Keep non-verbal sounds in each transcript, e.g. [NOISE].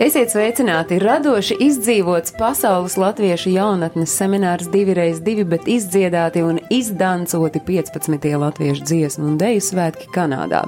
Esiet sveicināti! Radoši izdzīvots pasaules latviešu jaunatnes seminārs 2x2, bet izdziedāti un izdancoti 15. latviešu dziesmu un deju svētki Kanādā.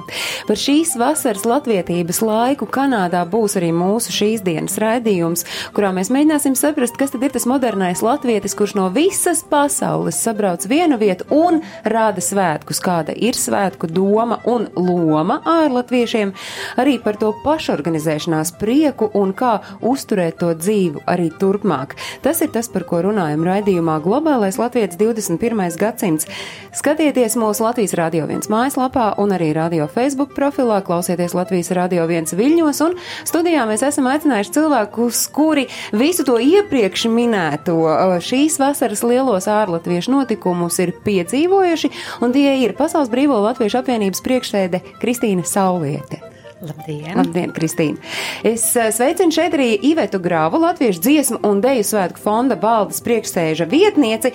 Par šīs vasaras latvietības laiku Kanādā būs arī mūsu šīs dienas raidījums, kurā mēs mēģināsim saprast, kas tad ir tas modernais latvietis, kurš no visas pasaules sabrauc vienu vietu un rāda svētkus, kāda ir svētku doma un loma ārlatviešiem, arī par to pašorganizēšanās prieku un kā uzturēt to dzīvu arī turpmāk. Tas ir tas, par ko runājam raidījumā Globālais Latvijas 21. gadsimts. Skatieties mūsu Latvijas Rādio 1 mājaslapā un arī Radio Facebook profilā, klausieties Latvijas Rādio 1 viļņos, un studijā mēs esam aicinājuši cilvēkus, kuri visu to iepriekš minēto šīs vasaras lielos ārlatviešu notikumus ir piedzīvojuši, un tie ir Pasaules Brīvo Latviešu apvienības priekšsēde Kristīna Sauliete. Labdien! Labdien, Kristīna! Es sveicinu šeit arī Ivetu Grāvu, Latviešu dziesmu un deju svētku fonda baldas priekšsēža vietnieci,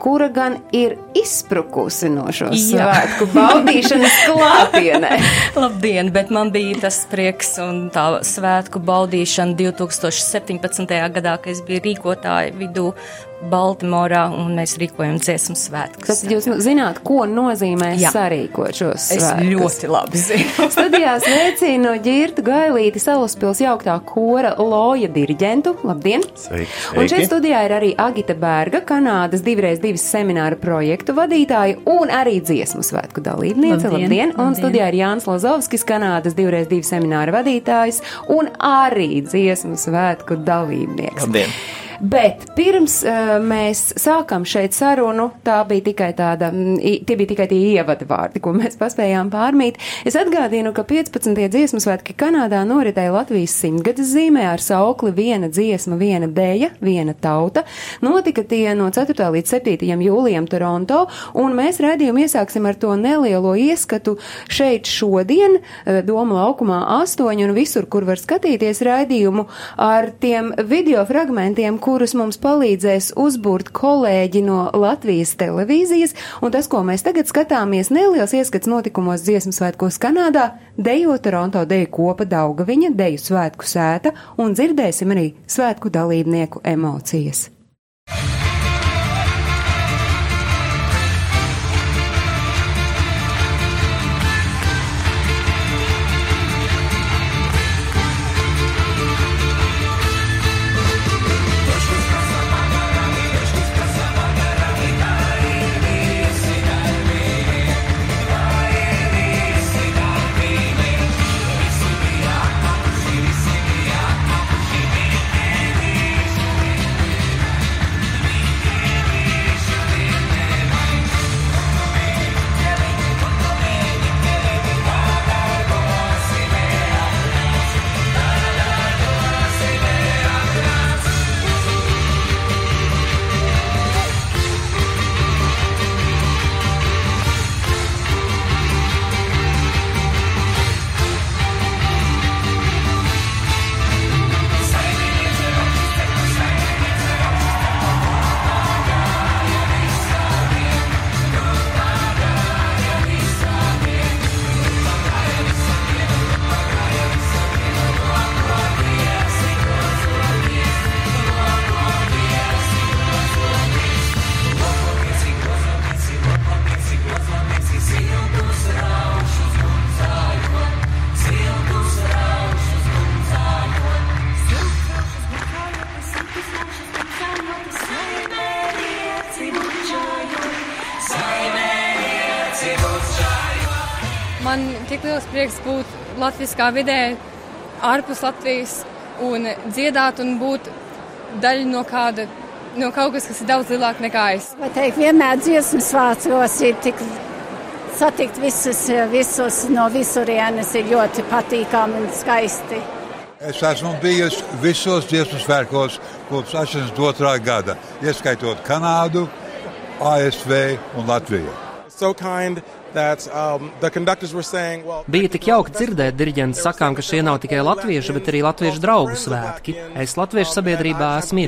kura gan ir izsprukusi no šo svētku baudīšanas [LAUGHS] klātienē. Labdien, bet man bija tas prieks un tā svētku baudīšana 2017. gadā, kad es biju rīkotāja vidū Baltimorā, un mēs rīkojam dziesmu svētkus. Tad jūs zināt, ko nozīmē Jā. sarīkot šos svētkus? Es ļoti labi zinu. [LAUGHS] Studijā sveicinu Ģirtu Gailīti, Salaspils jauktā kora loja diriģentu. Labdien! Sveiki! Un šeit studijā ir arī Agita Bērga, Kanādas divreiz divas semināra projektu vadītāja un arī dziesmu svētku dalībniece. Labdien! labdien. Un labdien. studijā ir Jānis Lazovskis, Kanādas divreiz divas semināra vadītājs un arī dziesmu svētku dalībnieks. Labdien! Bet pirms uh, mēs sākam šeit sarunu, tā bija tikai tāda, tie bija tikai tie ievada vārdi, ko mēs paspējām pārmīt. Es atgādinu, ka 15. dziesmu svētki Kanādā noritēja Latvijas simtgades zīmē ar saukli viena dziesma, viena dēja, viena tauta. Notika tie no 4. līdz 7. jūlijam Toronto, un mēs redzējumu iesāksim ar to nelielo ieskatu šeit šodien, Doma laukumā 8 un visur, kur var skatīties raidījumu ar tiem video fragmentiem, kurus mums palīdzēs uzbūrt kolēģi no Latvijas televīzijas, un tas, ko mēs tagad skatāmies, neliels ieskats notikumos dziesmu svētkos Kanādā, dejo Toronto deju kopa Daugaviņa, deju svētku sēta, un dzirdēsim arī svētku dalībnieku emocijas. prieks latviskā vidē, ārpus Latvijas un dziedāt un būt daļa no kāda. No kaut kas, kas ir daudz lielāks nekā es. Man teikt, vienmēr dziesmu svētkos ir tik satikt visus, visus no visurienes ir ļoti patīkami un skaisti. Es esmu bijis visos dziesmu svētkos kopš 82. gada, ieskaitot Kanādu, ASV un Latviju. So kind that um, the conductors were saying, well, Bija tik jauki dzirdēt diriģentu sakām, ka šie nav tikai latviešu, bet arī latviešu draugu svētki. Es latviešu sabiedrībā esmu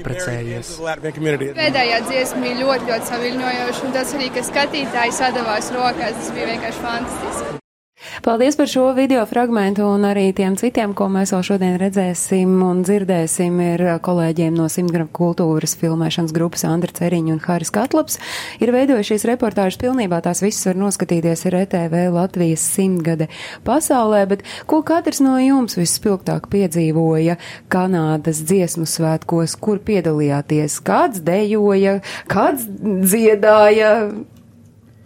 community. Pēdējā dziesma bija ļoti, ļoti saviļņojoša, un tas arī, ka skatītāji sadavās rokās, tas bija vienkārši fantastiski. Paldies par šo video fragmentu un arī tiem citiem, ko mēs vēl šodien redzēsim un dzirdēsim, ir kolēģiem no Simtgram kultūras filmēšanas grupas Andra Ceriņa un Haris Katlaps. Ir veidojušies reportāžas pilnībā, tās visas var noskatīties ir ETV Latvijas simtgade pasaulē, bet ko katrs no jums vispilgtāk piedzīvoja Kanādas dziesmu svētkos, kur piedalījāties, kāds dejoja, kāds dziedāja?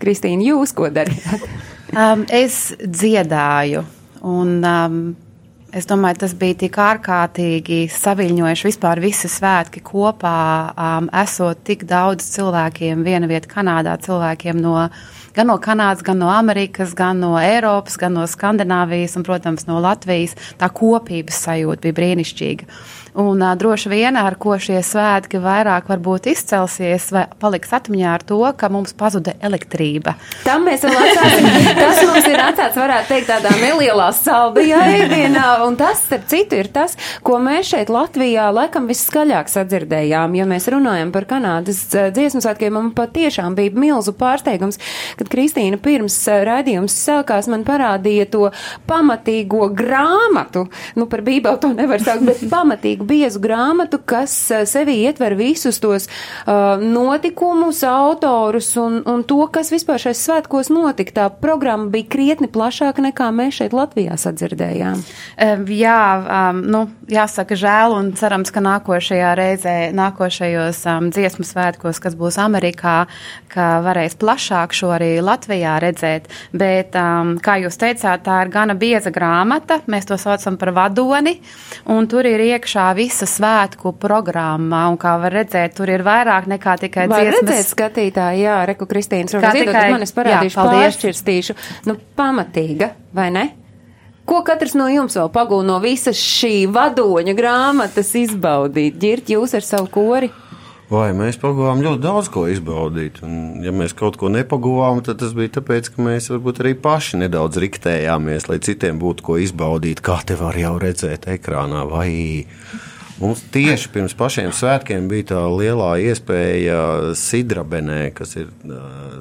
Kristīna, jūs ko darījāt? [LAUGHS] Um, es dziedāju, un um, es domāju, tas bija tik ārkārtīgi saviņojuši vispār visi svētki kopā, um, esot tik daudz cilvēkiem viena vieta Kanādā, cilvēkiem no, gan no Kanādas, gan no Amerikas, gan no Eiropas, gan no Skandināvijas un, protams, no Latvijas. Tā kopības sajūta bija brīnišķīga. Un uh, droši vien ar ko šie svētki vairāk varbūt izcelsies vai paliks atmiņā ar to, ka mums pazuda elektrība. Tam mēs vēl atstāsim. Tas mums ir atstāts, varētu teikt, tādā nelielā saldajā ēdienā. Un tas, starp citu, ir tas, ko mēs šeit Latvijā laikam viskaļāk sadzirdējām. Ja mēs runājam par Kanādas dziesmu svētkiem, man patiešām bija milzu pārsteigums, kad Kristīna pirms raidījums sākās man parādīja to pamatīgo grāmatu. Nu, par bībeli to nevar saukt, bet pamatīgu biezu grāmatu, kas sevī ietver visus tos uh, notikumus, autorus un, un to, kas vispār šais svētkos notika. Tā programma bija krietni plašāka nekā mēs šeit Latvijā sadzirdējām. Um, jā, um, nu, jāsaka žēl un cerams, ka nākošajā reizē, nākošajos um, dziesmu svētkos, kas būs Amerikā, ka varēs plašāk šo arī Latvijā redzēt. Bet, um, kā jūs teicāt, tā ir gana bieza grāmata, mēs to saucam par vadoni, un tur ir iekšā visa svētku programma, un kā var redzēt, tur ir vairāk nekā tikai Var dziesmas. redzēt skatītāji, jā, Reku Kristīnas, varbūt tikai- iedod man, es parādīšu, jā, pāršķirstīšu. Nu, pamatīga, vai ne? Ko katrs no jums vēl pagūna no visas šī vadoņa grāmatas izbaudīt? Ģirt jūs ar savu kori? Vai mēs pagavām ļoti daudz ko izbaudīt. Un, ja mēs kaut ko nepagavām, tad tas bija tāpēc, ka mēs varbūt arī paši nedaudz riktējāmies, lai citiem būtu ko izbaudīt, kā te var jau redzēt ekrānā. Vai mums tieši pirms pašiem svētkiem bija tā lielā iespēja Sidrabenē, kas ir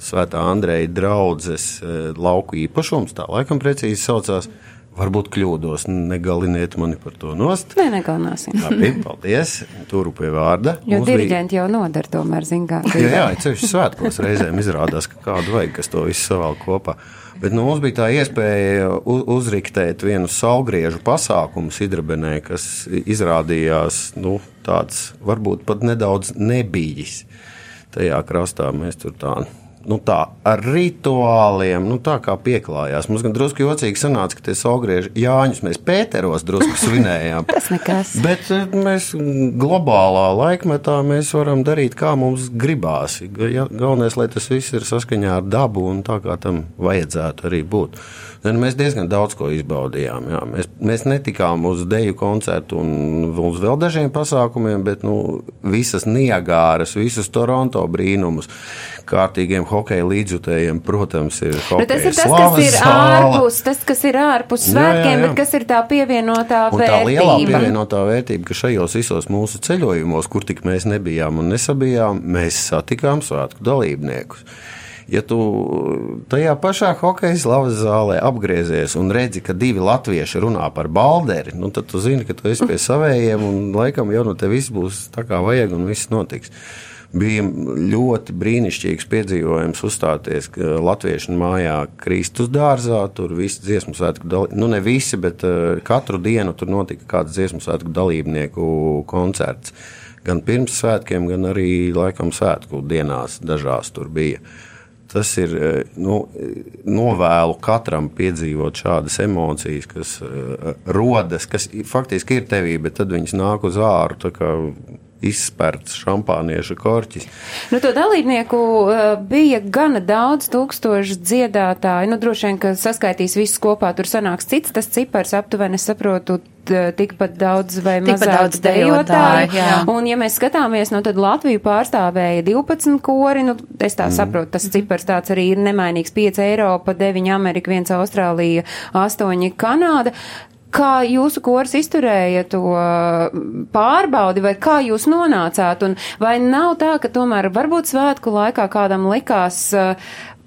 Svētā Andreja draudzes lauku īpašums, tā laikam precīzi saucās. Varbūt kļūdos, negaliniet mani par to nost. Nē, negalināsim. Labi, paldies. Turu pie vārda. Jo Mums bija- diriģenti jau nodara tomēr, zin kā. Jā, jā ceļš svētkos reizēm izrādās, ka kādu vajag, kas to visu savēl kopā. Bet nu, mums bija tā iespēja u- uzriktēt vienu saulgriežu pasākumu Sidrabenē, kas izrādījās nu, tāds varbūt pat nedaudz nebijis. Tajā krastā mēs tur tā. Nu tā, ar rituāliem, nu tā kā pieklājās. Mums gan drusku jocīgi sanāca, ka tie saulgrieži Jāņus mēs Pēteros drusku svinējām. [LAUGHS] Tas nekas. Bet eh, mēs globālā laikmetā mēs varam darīt, kā mums gribās. Ja, galvenais, lai tas viss ir saskaņā ar dabu un tā, kā tam vajadzētu arī būt. Un mēs diezgan daudz ko izbaudījām. Jā. Mēs, mēs netikām uz deju koncertu un uz vēl dažiem pasākumiem, bet nu, visas Niagāras, visus Toronto brīnumus, kārtīgiem hokeja līdzjutējiem, protams, ir Bet hokeja tas ir tas, kas ir ārpus, tas, kas ir ārpus Jā, jā, svētkiem, jā. bet kas ir tā pievienotā Un tā lielā vērtība. pievienotā vērtība, ka šajos visos mūsu ceļojumos, kur tik mēs nebijām un nesabijām, mēs satikām svētku dalībniekus. Ja tu tajā pašā hokeja slavas zālē apgriezies un redzi, ka divi latvieši runā par balderi, nu, tad tu zini, ka tu esi pie savējiem un laikam jau no tevis būs tā kā vajag un viss notiks. Bija ļoti brīnišķīgs piedzīvojums uzstāties Latviešu mājā Kristus dārzā. Tur viss dziesmu svētku dalībnieku, nu ne visi, bet uh, katru dienu tur notika kāds dziesmu svētku dalībnieku koncerts. Gan pirms svētkiem, gan arī laikam svētku dienās dažās tur bija. Tas ir eh, nu, novēlu katram piedzīvot šādas emocijas, kas uh, rodas, kas faktiski ir tevī, bet tad viņas nāk uz āru izspērts šampānieša korķis. Nu, to dalībnieku uh, bija gana daudz tūkstoši dziedātāji. Nu, droši vien, ka saskaitīs visus kopā, tur sanāks cits tas cipars aptuveni, saprotu, tikpat daudz vai Tikpat mazāk daudz dejotāju, jā. Un, ja mēs skatāmies, nu, tad Latviju pārstāvēja 12 kori, nu, es tā mm. saprotu, tas cipars tāds arī ir nemainīgs 5 Eiropa, 9 Amerika, 1 Austrālija, 8 Kanāda. Kā jūsu kurs izturēja to pārbaudi, vai kā jūs nonācāt, un vai nav tā, ka tomēr varbūt svētku laikā kādam likās uh,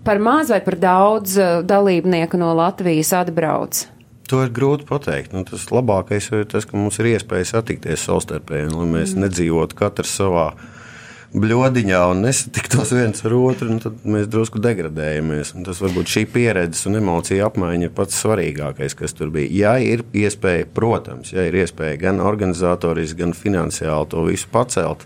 par maz vai par daudz uh, dalībnieku no Latvijas atbrauc? To ir grūti pateikt. Nu, tas labākais ir tas, ka mums ir iespēja satikties savstarpēji, lai mēs mm. nedzīvotu katrs savā bludiņā un nesatiktos viens ar otru, nu, tad mēs drusku degradējamies. Un tas varbūt šī pieredze un emocija apmaiņa ir pats svarīgākais, kas tur bija. Ja ir iespēja, protams, ja ir iespēja gan organizatoriski, gan finansiāli to visu pacelt,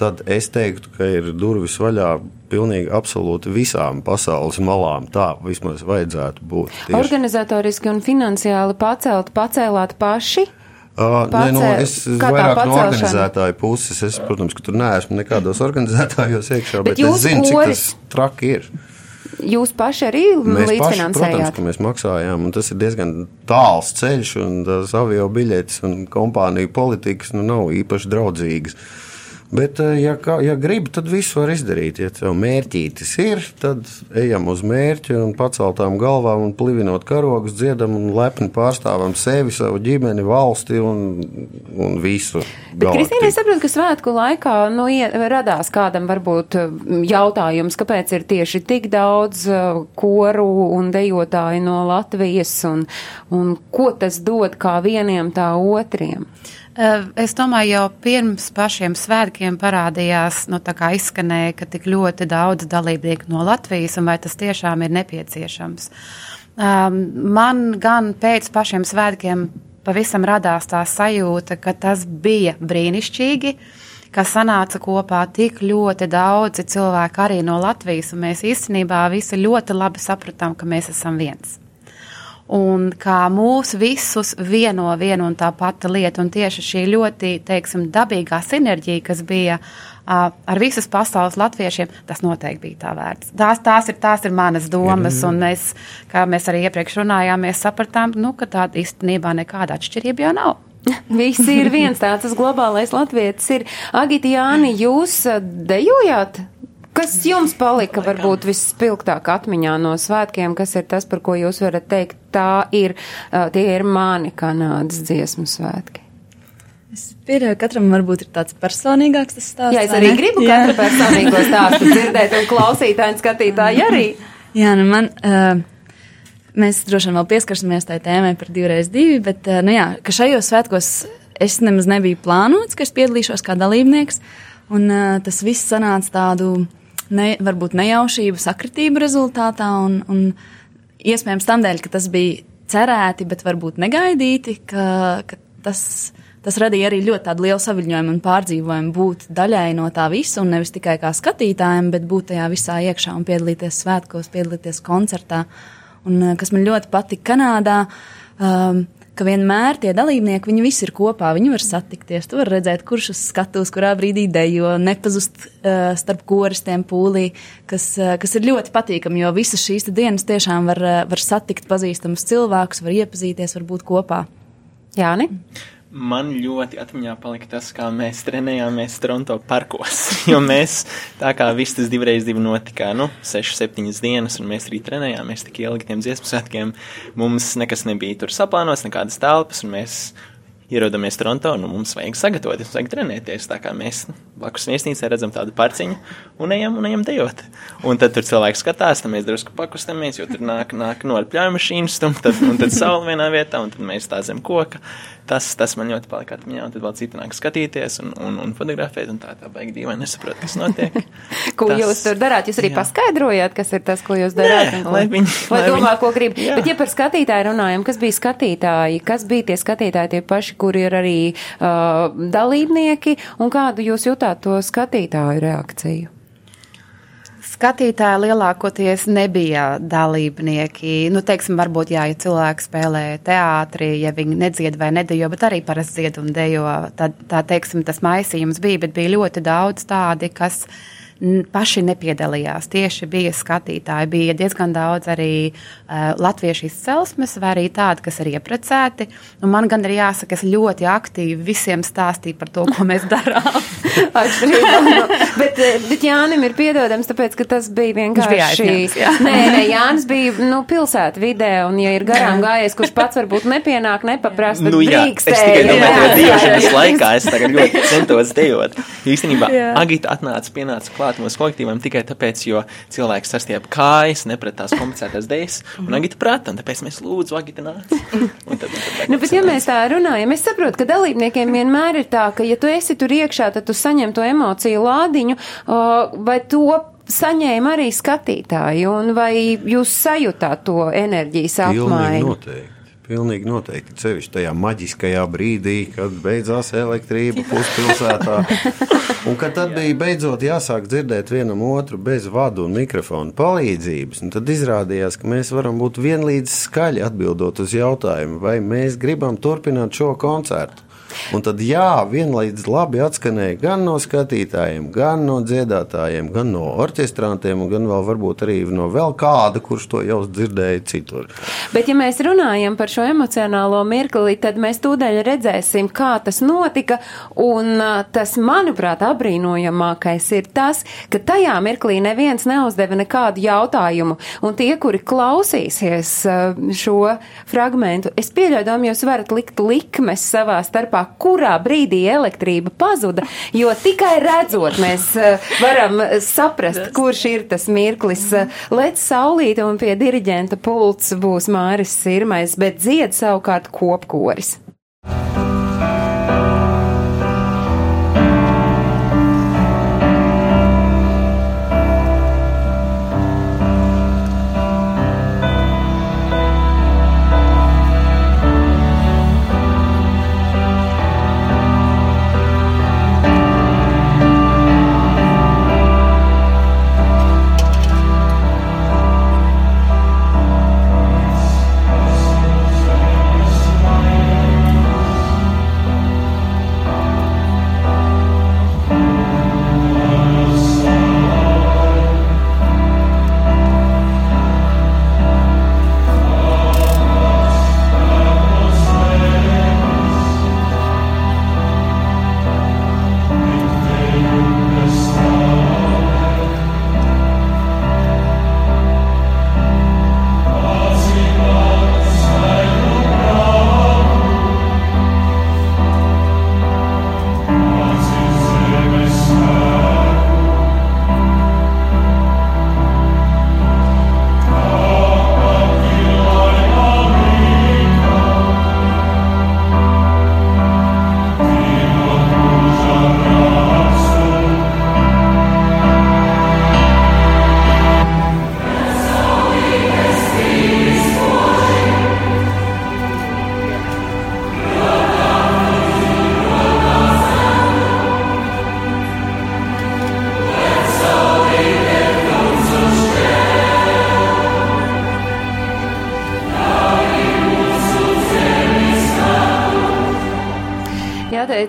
tad es teiktu, ka ir durvis vaļā pilnīgi absolūti visām pasaules malām. Tā vismaz vajadzētu būt. Tieši. Organizatoriski un finansiāli pacelt, pacēlāt paši? Uh, nē, nu, Pacē- es vairāk no organizētāju puses. Es, protams, ka tur neesmu nekādos organizētājos iekšā, Bet bet, es zinu, cik tas traki ir. Jūs paši arī Mēs paši, protams, līdzfinansējāt? ka mēs maksājām, un tas ir diezgan tāls ceļš, un tās avio biļetes un kompāniju politikas nu, nav īpaši draudzīgas. Bet, eh, ja, kā- ja gribi, tad visu var izdarīt. Ja tev mērķītis ir, tad ejam uz mērķi un paceltām galvām un plivinot karogus, dziedam un lepni pārstāvam sevi, savu ģimeni, valsti un, un visu. Bet, Kristīne, es saprotu, ka svētku laikā nu, radās kādam varbūt mm, jautājums, kāpēc ir tieši tik daudz uh, koru un dejotāju no Latvijas un, un ko tas dod kā vieniem, tā otriem. Eh, Es domāju, jau pirms pašiem svētkiem parādījās, nu, tā kā izskanēja, ka tik ļoti daudz dalībnieku no Latvijas, un vai tas tiešām ir nepieciešams. Um, man gan pēc pašiem svētkiem pavisam radās tā sajūta, ka tas bija brīnišķīgi, ka sanāca kopā tik ļoti daudzi cilvēki arī no Latvijas, un mēs īstenībā visi ļoti labi sapratām, ka mēs esam viens un kā mūs visus vieno viena un tā pati lieta. Un tieši šī ļoti, teiksim, dabīgā sinerģija, kas bija uh, ar visas pasaules latviešiem, tas noteikti bija tā vērts. Tās, tās, ir, tās ir manas domas, un mēs, kā mēs arī iepriekš runājām, mēs sapratām, nu, ka tāda īstenībā nekāda atšķirība jau nav. [LAUGHS] Visi ir viens tāds, globālais latvietis ir. Agita Jāni, jūs dejojāt? Kas jums palika varbūt visspilgtāk atmiņā no svētkiem, kas ir tas, par ko jūs varat teikt, tā ir, tie ir mani Kanādas dziesmu svētki? Pieļauju, katram varbūt ir tāds personīgāks tas stāsts. Jā, es arī gribu Jā. katru personīgo [LAUGHS] stāstu dzirdēt, un klausītāji un skatītāji arī. Jā, nu man, uh, mēs droši vien vēl pieskarsimies tai tēmai par divreiz divi, bet, uh, nu jā, ka šajos svētkos es nemaz nebiju plānots, ka es piedalīšos kā dalībnieks, un uh, tas viss sanāca tādu, ne, varbūt nejaušību, sakritību rezultātā, un, un iespējams tam dēļ, ka tas bija cerēti, bet varbūt negaidīti, ka, ka tas, tas radīja arī ļoti lielu saviņojumu un pārdzīvojumu būt daļai no tā visa, un nevis tikai kā skatītājiem, bet būt tajā visā iekšā un piedalīties svētkos, piedalīties koncertā. Un eh, kas man ļoti patika Kanādā, um, ka vienmēr tie dalībnieki, viņi visi ir kopā, viņi var satikties. Tu vari redzēt, kurš uz skatuves, kurā brīdī dejo, nepazust uh, starp koristiem pūlī, kas, uh, kas ir ļoti patīkami, jo visas šīs dienas tiešām var, uh, var satikt pazīstamus cilvēkus, var iepazīties, var būt kopā. Jāni? Man ļoti atmiņā palika tas, kā mēs trenējāmies Toronto parkos. [LAUGHS] Jo mēs tā kā viss tas divreiz divi notika, nu, 6, 7 dienas, un mēs arī trenējāmies tik ilgi tiem dziesmu svētkiem. Mums nekas nebija tur saplānots, nekādas telpas, un mēs ierodamies Toronto, nu mums vajag sagatavoties, mums vajag trenēties. Tā kā mēs blakus viesnīcā redzam tādu parciņu un ejam, un ejam dejot. Un tad tur cilvēks skatās, tad mēs drusku pakustamies, jo tur nāk, nāk no pļauju mašīnas, un tad, un tad saule vienā vietā, un tad mēs tā zem koka. Tas, tas man ļoti palika atmiņā, un tad vēl citi nāk skatīties un, un, un fotografēt, un tā tā baigi dīvaini nesaprot, kas notiek. [LAUGHS] Ko Tas- jūs tur darāt? Jūs arī jā. jā. paskaidrojāt, kas ir tas, ko jūs darāt? Nē, un lai viņi- lai domā, viņi- ko grib? Jā. Bet, ja par skatītāju runājam, kas bija skatītāji? Kas bija tie skatītāji, tie paši, kuri ir arī uh, dalībnieki? Un kādu jūs jutāt to skatītāju reakciju? Skatītāji lielākoties nebija dalībnieki. Nu, teiksim, varbūt, jā, ja cilvēki spēlē teātrī, ja viņi nedzied vai nedejo, bet arī parasti dzied un dejo, tad, tā teiksim, tas maisījums bija, bet bija ļoti daudz tādi, kas paši nepiedalījās. Tieši bija skatītāji, bija diezgan daudz arī uh, latviešu izcelsmes, vai arī tādi, kas ir ieprecēti. Un man gan ir jāsaka, es ļoti aktīvi visiem stāstīju par to, ko mēs darām. [LAUGHS] [LAUGHS] bet, bet Jānim ir piedodams, tāpēc, ka tas bija vienkārši. Bija nē, nē, Jānis bija nu, pilsēta vidē, un ja ir garām gājies, kurš pats varbūt nepienāk, nepaprast, tad nu, jā, drīkstēja. Es tikai domāju, ka dejošanas laikā es tagad ļoti [LAUGHS] centos dejot. Īstenībā Agita atnāca, pienāca klāt mūsu kolektīvam tikai tāpēc, jo cilvēks sastiep kājas, nepret tās komplicētās dejas, un Agita prata, un tāpēc mēs lūdzu, Agita nāc. Nu, bet, ja mēs tā runājam, es saprotu, ka dalībniekiem vienmēr ir tā, ka, ja tu esi tur iekšā, tad tu saņem to emociju lādiņu, vai to saņēma arī skatītāji, un vai jūs sajūtāt to enerģijas apmaiņu? Noteikti. Pilnīgi noteikti. Ceļš tajā maģiskajā brīdī, kad beidzās elektrība puspilsētā. [LAUGHS] Un kad tad bija beidzot jāsāk dzirdēt vienam otru bez vadu un mikrofona palīdzības, tad izrādījās, ka mēs varam būt vienlīdz skaļi atbildot uz jautājumu, vai mēs gribam turpināt šo koncertu. Un tad, jā, vienlīdz labi atskanēja gan no skatītājiem, gan no dziedātājiem, gan no orķestrantiem, gan vēl varbūt arī no vēl kāda, kurš to jau dzirdēja citur. Bet, ja mēs runājam par šo emocionālo mirkli, tad mēs tūdaļ redzēsim, kā tas notika. Un tas, manuprāt, apbrīnojamākais ir tas, ka tajā mirklī neviens neuzdeva nekādu jautājumu. Un tie, kuri klausīsies šo fragmentu, es pieļauju, jūs varat likt likmes savā starpā kurā brīdī elektrība pazuda, jo tikai redzot mēs eh, varam saprast, kurš ir tas mirklis. Lec saulīt un pie diriģenta pults būs Māris Sirmais, bet dzied savukārt kopkoris.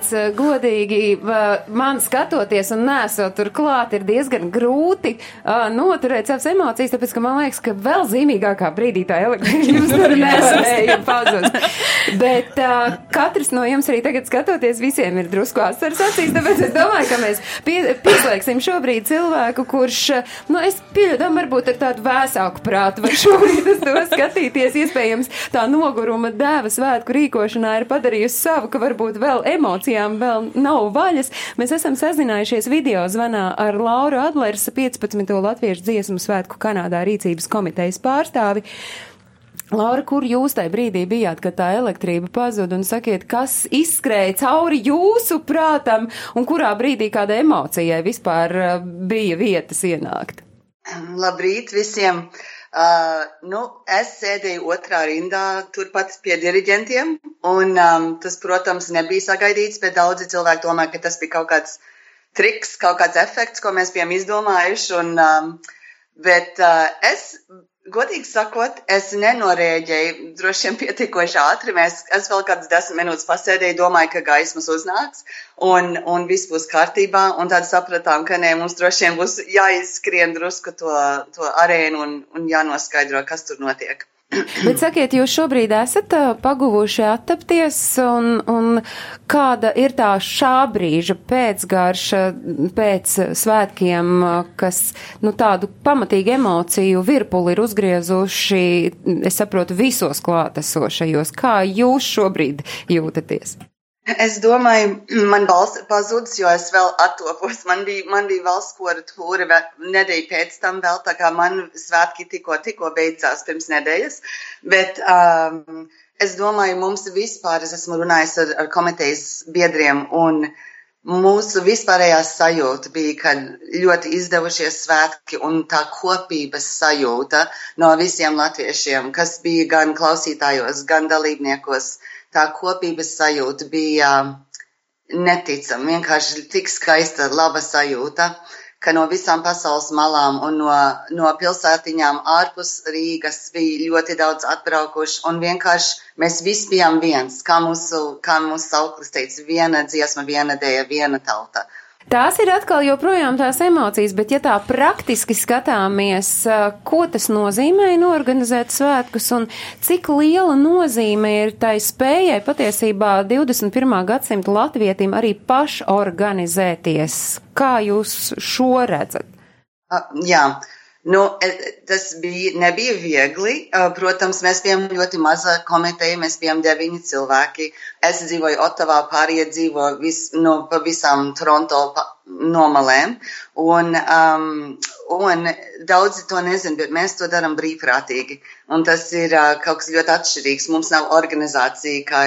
it's a good godīgi, man skatoties un nesot tur klāt, ir diezgan grūti noturēt savas emocijas, tāpēc, ka man liekas, ka vēl zīmīgākā brīdī tā elektrība [LAUGHS] jums tur nevarēja pazust. Bet katrs no jums arī tagad skatoties, visiem ir drusku asaras acīs, tāpēc es domāju, ka mēs pie, pieslēgsim šobrīd cilvēku, kurš, nu, es pieļauju, varbūt ar tādu vēsāku prātu var šobrīd uz to skatīties, iespējams, tā noguruma dēva svētku rīkošanā ir padarījusi savu, ka varbūt vēl emocijām vēl nav vaļas. Mēs esam sazinājušies video zvanā ar Lauru Adlers, 15. latviešu dziesmu svētku Kanādā rīcības komitejas pārstāvi. Laura, kur jūs tajā brīdī bijāt, kad tā elektrība pazuda un sakiet, kas izskrēja cauri jūsu prātam un kurā brīdī kāda emocijai vispār uh, bija vietas ienākt? Labrīt visiem! Uh, nu, es sēdēju otrā rindā, turpat pie diriģentiem, un um, tas, protams, nebija sagaidīts, bet daudzi cilvēki domā, ka tas bija kaut kāds triks, kaut kāds efekts, ko mēs bijām izdomājuši. Un, um, bet uh, es, godīgi sakot, es nenorēģēju droši vien pietiekoši ātri. Mēs, es vēl kādas desmit minūtes pasēdēju, domāju, ka gaismas uznāks un, un viss būs kārtībā. Un tad sapratām, ka nē, mums droši vien būs jāizskrien drusku to, to arēnu un, un jānoskaidro, kas tur notiek. [COUGHS] Bet sakiet, jūs šobrīd esat paguvuši attapties, un, un kāda ir tā šā brīža pēcgarša pēc svētkiem, kas, nu, tādu pamatīgu emociju virpuli ir uzgriezuši, es saprotu, visos klātesošajos. Kā jūs šobrīd jūtaties? Es domāju, man balss pazudis, jo es vēl attopos. Man bija, man bija valsts kora tūri nedēļa pēc tam vēl, tā kā man svētki tikko, tikko beidzās pirms nedēļas. Bet um, es domāju, mums vispār, es esmu runājis ar, ar komitejas biedriem un mūsu vispārējā sajūta bija, ka ļoti izdevušies svētki un tā kopības sajūta no visiem latviešiem, kas bija gan klausītājos, gan dalībniekos. Uh, tā kopības sajūta bija neticama. Vienkārši tik skaista, laba sajūta, ka no visām pasaules malām un no, no pilsētiņām ārpus Rīgas bija ļoti daudz atbraukuši. Un vienkārši mēs visi bijām viens, kā mūsu, kā mūsu sauklis teica, viena dziesma, viena dēja, viena tauta. Tās ir atkal joprojām tās emocijas, bet ja tā praktiski skatāmies, ko tas nozīmē norganizēt svētkus un cik liela nozīme ir tai spējai patiesībā 21. gadsimta latvietim arī pašorganizēties. Kā jūs šo redzat? Jā. Nu, e, tas bija, nebija viegli. Protams, mēs bijām ļoti maza komiteja, mēs bijām deviņi cilvēki. Es dzīvoju Otavā, pārējie dzīvo vis, no, pa visām Toronto nomalēm. Un, um, un daudzi to nezin, bet mēs to darām brīvprātīgi. Un tas ir uh, kaut kas ļoti atšķirīgs. Mums nav organizācija, kā,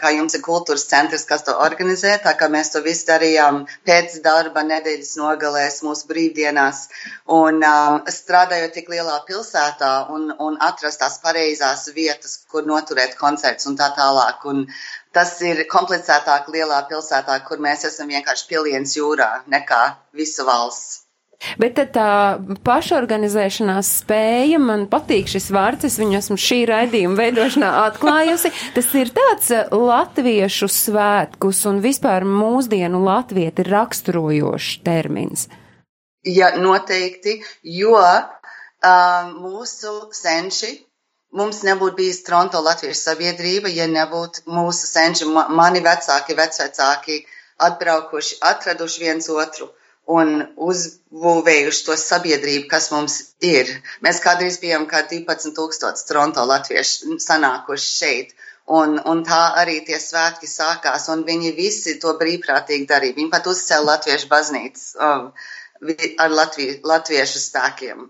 kā jums ir kultūras centrs, kas to organizē. Tā kā mēs to visu darījām pēc darba, nedēļas nogalēs, mūsu brīvdienās. Un um, strādājot tik lielā pilsētā un, un atrast tās pareizās vietas, kur noturēt koncerts un tā tālāk. Un, tas ir komplicētāk lielā pilsētā, kur mēs esam vienkārši piliens jūrā nekā visu valsts. Bet tad tā pašorganizēšanās spēja, man patīk šis vārds, es viņu esmu šī raidījuma veidošanā atklājusi. Tas ir tāds eh, latviešu svētkus un vispār mūsdienu latvieti raksturojošs termins. Ja, noteikti, jo uh, mūsu senči mums nebūtu bijis Toronto Latviešu sabiedrība, ja nebūtu mūsu senči, mani vecāki, vecvecāki atbraukuši, atraduši viens otru un uzbūvējuši to sabiedrību, kas mums ir. Mēs kādreiz bijām kā 12 tūkstoši Toronto Latviešu sanākuši šeit. Un, un tā arī tie svētki sākās, un viņi visi to brīvprātīgi darīja. Viņi pat uzcēla Latviešu baznīcas um, ar Latviju, latviešu spēkiem.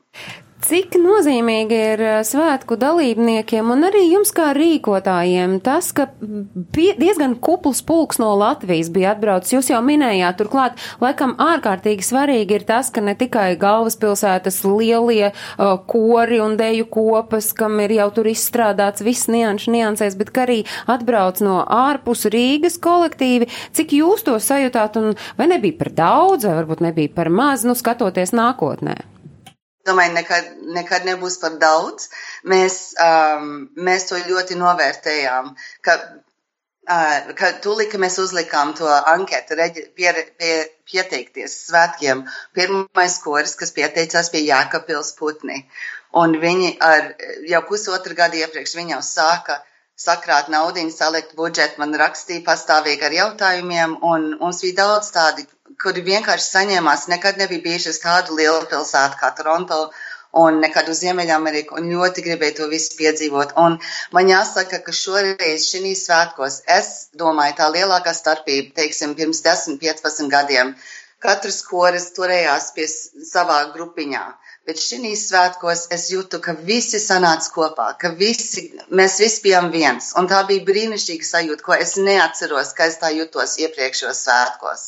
Cik nozīmīgi ir eh, svētku dalībniekiem un arī jums kā rīkotājiem tas, ka diezgan kupls pulks no Latvijas bija atbraucis. Jūs jau minējāt, turklāt, laikam ārkārtīgi svarīgi ir tas, ka ne tikai galvaspilsētas lielie uh, kori un deju kopas, kam ir jau tur izstrādāts viss nianšu niansēs, bet ka arī atbrauc no ārpus Rīgas kolektīvi. Cik jūs to sajūtāt un vai nebija par daudz, vai varbūt nebija par maz, nu skatoties nākotnē? Domāju, nekad, nekad nebūs par daudz. Mēs, um, mēs to ļoti novērtējām, ka, uh, ka tūlīt, ka mēs uzlikām to anketu, reģi, pie, pie, pieteikties svētkiem, pirmais koris, kas pieteicās pie Jākapils Putni. Un viņi ar, jau pusotru gadu iepriekš viņi jau sāka sakrāt naudu, salikt budžetu, man rakstīja pastāvīgi ar jautājumiem, un mums bija daudz tādi kuri vienkārši saņēmās, nekad nebija bijuši uz tādu lielu pilsētu kā Toronto un nekad uz Ziemeļameriku, un ļoti gribēju to visu piedzīvot. Un man jāsaka, ka šoreiz šī svētkos, es domāju, tā lielākā starpība, teiksim, pirms 10, 15 gadiem, katrs koris turējās pie savā grupiņā. Bet šī svētkos es jūtu, ka visi sanāca kopā, ka visi, mēs visi bijām viens. Un tā bija brīnišķīga sajūta, ko es neatceros, ka es tā jutos iepriekšējos svētkos.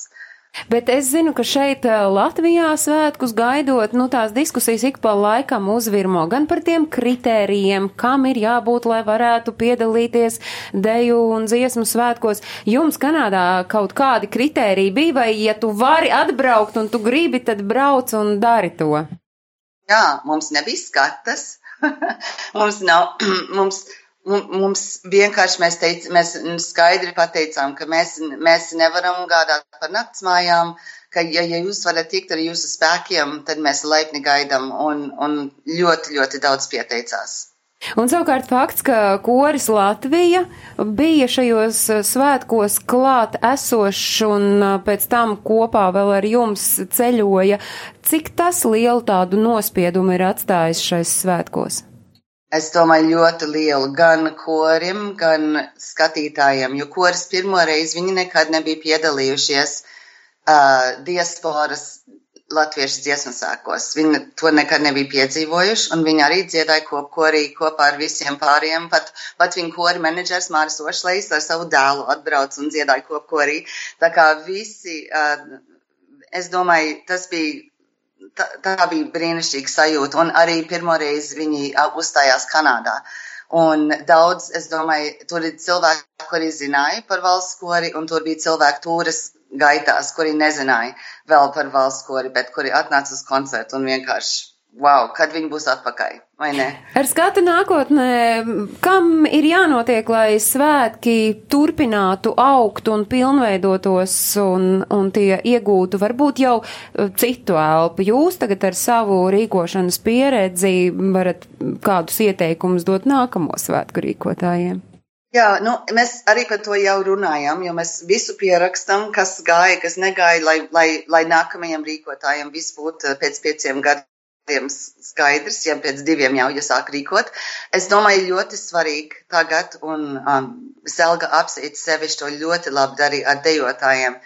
Bet es zinu, ka šeit eh, Latvijā svētkus gaidot, nu tās diskusijas ik pa laikam uzvirmo gan par tiem kritērijiem, kam ir jābūt, lai varētu piedalīties deju un dziesmu svētkos. Jums Kanādā kaut kādi kritēriji bija, vai ja tu vari atbraukt un tu gribi, tad brauc un dari to? Jā, mums nebija skatas. [LAUGHS] mums nav, [CLEARS THROAT] mums Mums vienkārši mēs, teic, mēs skaidri pateicām, ka mēs, mēs nevaram gādāt par naktsmājām, ka, ja, ja jūs varat tikt ar jūsu spēkiem, tad mēs laipni gaidām un, un ļoti, ļoti daudz pieteicās. Un savukārt fakts, ka koris Latvija bija šajos svētkos klāt esošs un pēc tam kopā vēl ar jums ceļoja, cik tas lielu tādu nospiedumu ir atstājis šais svētkos? Es domāju, ļoti lielu gan korim, gan skatītājiem, jo koris pirmo reizi viņi nekad nebija piedalījušies uh, diasporas latviešu dziesmu sākos. Viņi to nekad nebija piedzīvojuši, un viņi arī dziedāja kopkorī kopā ar visiem pāriem. Pat, pat viņa kori menedžers Māris Ošlejs ar savu dēlu atbrauc un dziedāja kopkorī. Tā kā visi, uh, es domāju, tas bija tā, tā bija brīnišķīga sajūta. Un arī pirmoreiz viņi uzstājās Kanādā. Un daudz, es domāju, tur ir cilvēki, kuri zināja par valsts kori, un tur bija cilvēki tūras gaitās, kuri nezināja vēl par valsts kori, bet kuri atnāca uz koncertu un vienkārši wow, kad viņi būs atpakaļ, vai ne? Ar skatu nākotnē, kam ir jānotiek, lai svētki turpinātu augt un pilnveidotos un, un tie iegūtu varbūt jau uh, citu elpu? Jūs tagad ar savu rīkošanas pieredzi varat kādus ieteikumus dot nākamo svētku rīkotājiem? Jā, nu, mēs arī par to jau runājam, jo mēs visu pierakstam, kas gāja, kas negāja, lai, lai, lai nākamajiem rīkotājiem viss būtu uh, pēc pieciem gadiem skaidrs, ja pēc diviem jau jāsāk rīkot. Es domāju, ļoti svarīgi tagad, un um, Selga apsīt sevišķi to ļoti labi darīja ar dejotājiem.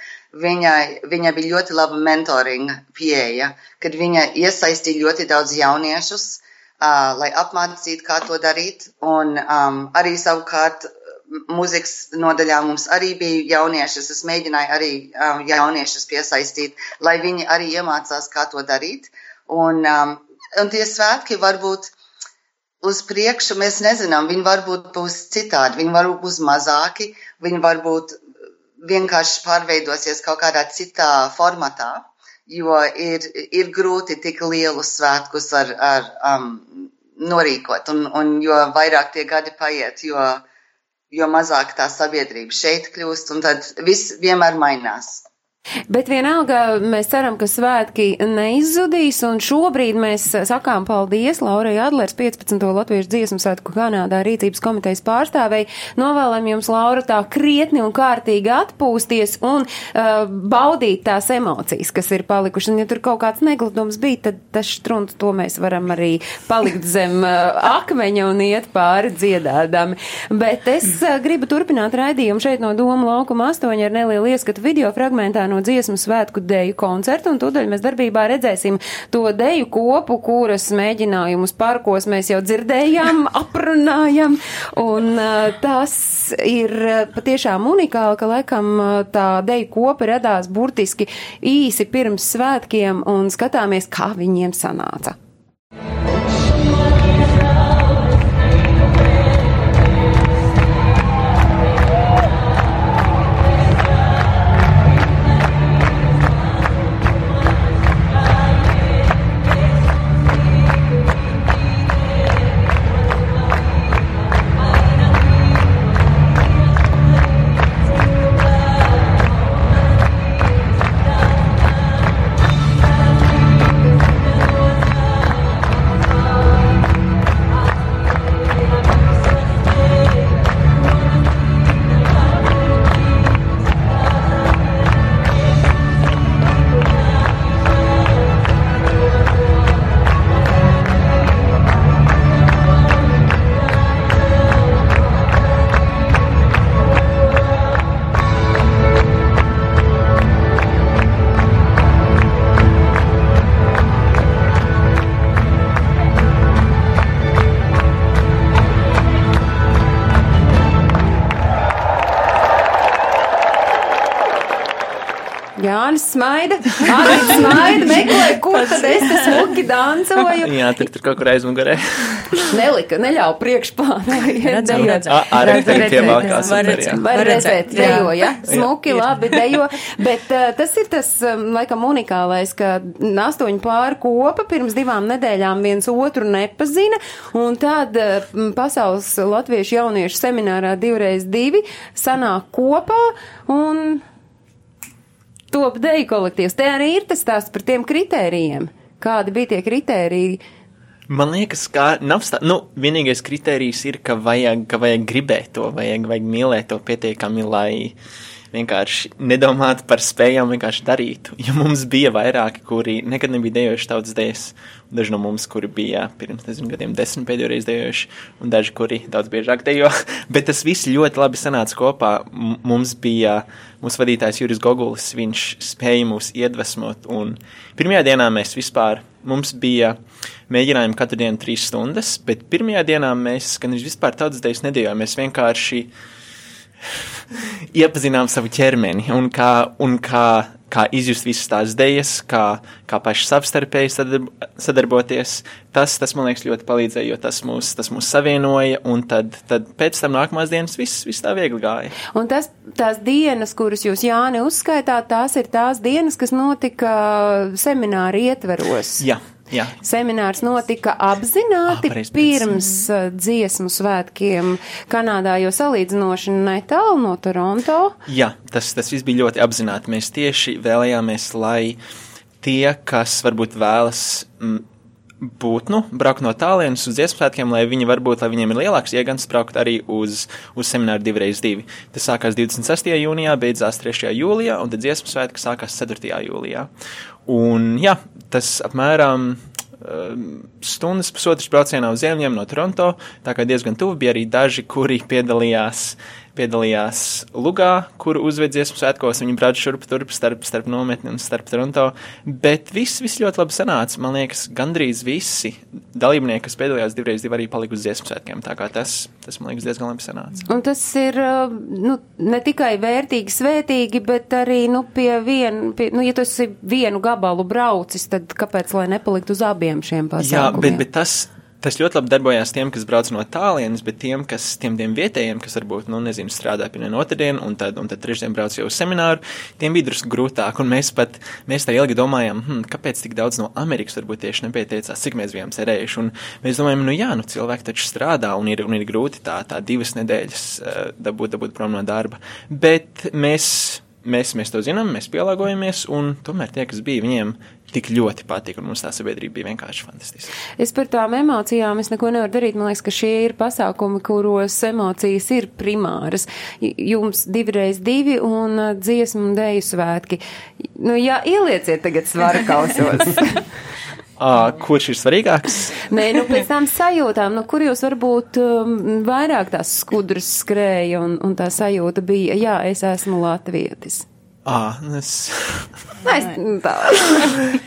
Viņai, viņa bija ļoti laba mentoringa pieeja, kad viņa iesaistīja ļoti daudz jauniešus, uh, lai apmācītu, kā to darīt, un um, arī savukārt mūzikas nodaļā mums arī bija jaunieši. Es mēģināju arī um, jauniešus piesaistīt, lai viņi arī iemācās, kā to darīt. Un, um, un tie svētki varbūt uz priekšu mēs nezinām, viņi varbūt būs citādi, viņi varbūt būs mazāki, viņi varbūt vienkārši pārveidosies kaut kādā citā formatā, jo ir, ir grūti tik lielus svētkus ar, ar um, norīkot, un, un jo vairāk tie gadi paiet, jo, jo mazāk tā sabiedrība šeit kļūst, un tad viss vienmēr mainās. Bet vienalga mēs ceram, ka svētki neizzudīs, un šobrīd mēs sakām paldies Laurai Adlers 15. Latviešu dziesmu svētku Kanādā rīcības komitejas pārstāvei. Novēlam jums, Laura, tā krietni un kārtīgi atpūsties un uh, baudīt tās emocijas, kas ir palikušas. Un ja tur kaut kāds negludums bija, tad tas štrunts to mēs varam arī palikt zem uh, akmeņa un iet pāri dziedādami. Bet es uh, gribu turpināt raidījumu šeit no Doma laukuma 8 ar nelielu ieskatu video fragmentā no dziesmu svētku deju koncertu, un tūdaļ mēs darbībā redzēsim to deju kopu, kuras mēģinājumus parkos mēs jau dzirdējām, [LAUGHS] aprunājam, un tas ir patiešām unikāli, ka laikam tā deju kopa radās burtiski īsi pirms svētkiem, un skatāmies, kā viņiem sanāca. Dancoju. [LAUGHS] Jā, tur tur kaut kur aizmugurē. [LAUGHS] Nelika, neļauj priekšplānā. Redzam, redzam. Ā, ā, redz, arī pievalkās Var redzēt, var Var redzēt, dejo, jā. ja? Jā, Smuki, labi, dejo. Bet uh, tas ir tas, um, laikam, unikālais, ka astoņu pāru kopa pirms divām nedēļām viens otru nepazina, un tad uh, pasaules latviešu jauniešu seminārā divreiz divi sanāk kopā un top deju kolektīvs. Te arī ir tas stāsts par tiem kritērijiem. Kādi bija tie kritēriji? Man liekas, ka nav tā, nu, vienīgais kriterijs ir, ka vajag, ka vajag gribēt to, vajag, vajag mīlēt to pietiekami, lai vienkārši nedomātu par spējām, vienkārši darītu. Jo mums bija vairāki, kuri nekad nebija dejojuši tautas dēļas, daži no mums, kuri bija pirms, nezinu, gadiem desmit pēdējo reizi dejojuši, un daži, kuri daudz biežāk dejo, [LAUGHS] bet tas viss ļoti labi sanāca kopā. M mums bija mūsu vadītājs Juris Gogulis, viņš spēja mūs iedvesmot, un pirmajā dienā mēs vispār, mums bija mēģinājumi katru dienu trīs stundas, bet pirmajā dienā mēs gan vispār tautas dēļas nedējām, mēs vienkārši iepazinām savu ķermeni un kā, un kā, kā izjust visas tās idejas, kā, kā paši savstarpēji sadarb sadarboties. Tas, tas, man liekas, ļoti palīdzēja, jo tas mūs, tas mūs savienoja, un tad, tad pēc tam nākamās dienas viss, viss tā viegli gāja. Un tas, tās dienas, kuras jūs, Jāni, uzskaitāt, tās ir tās dienas, kas notika semināra ietveros. Jā, jā. Seminārs notika apzināti Ah, pareizi, pirms uh, dziesmu svētkiem Kanādā, jo salīdzinoši netālu no Toronto. Jā, tas, tas viss bija ļoti apzināti. Mēs tieši vēlējāmies, lai tie, kas varbūt vēlas mm, būt, nu, braukt no tālienes uz dziesmu svētkiem, lai viņi varbūt, lai viņiem ir lielāks iegans braukt arī uz, uz semināru divreiz divi. Tas sākās 26. jūnijā, beidzās 3. jūlijā, un tad dziesmu svētki sākās 4. jūlijā. Un jā, tas apmēram um, stundas, pusotras braucienā uz ziemeļiem no Toronto, tā kā diezgan tuvu bija arī daži, kuri piedalījās, piedalījās Lugā, kur uzved dziesmu svētkos, viņi brauc šurp turp starp, starp nometni un starp Toronto, bet viss, viss ļoti labi sanāca, man liekas, gandrīz visi dalībnieki, kas piedalījās divreiz divi arī palika uz dziesmu svētkiem, tā kā tas, tas man liekas, diezgan labi sanāca. Un tas ir uh, nu, ne tikai vērtīgi, svētīgi, bet arī nu, pie viena, pie, nu, ja tu esi vienu gabalu braucis, tad kāpēc lai nepalikt uz abiem šiem Jā, pasākumiem? bet, bet tas, tas ļoti labi darbojās tiem, kas brauc no tālienes, bet tiem, kas, tiem, tiem vietējiem, kas varbūt, nu, nezinu, strādā pie otrdien, un tad, un tad trešdien brauc jau uz semināru, tiem bija drusku grūtāk, un mēs pat, mēs tā ilgi domājām, hm, kāpēc tik daudz no Amerikas varbūt tieši nepieteicās, cik mēs bijām cerējuši, un mēs domājam, nu jā, nu cilvēki taču strādā, un ir, un ir grūti tā, tā divas nedēļas uh, dabūt, dabūt prom no darba, bet mēs, mēs, mēs to zinām, mēs pielāgojamies, un tomēr tie, kas bija, viņiem tik ļoti patika, un mums tā sabiedrība bija vienkārši fantastiska. Es par tām emocijām es neko nevaru darīt. Man liekas, ka šie ir pasākumi, kuros emocijas ir primāras. Jums divreiz divi un uh, dziesmu un dēju svētki. Nu, jā, ielieciet tagad svaru kausos. Uh, [LAUGHS] [LAUGHS] kurš ir svarīgāks? Nē, nu pēc tam sajūtām, nu kur jūs varbūt um, vairāk tās skudras skrēja un, un tā sajūta bija, jā, es esmu latvietis. Ah, [LAUGHS] es. Nē, es, nu, tā.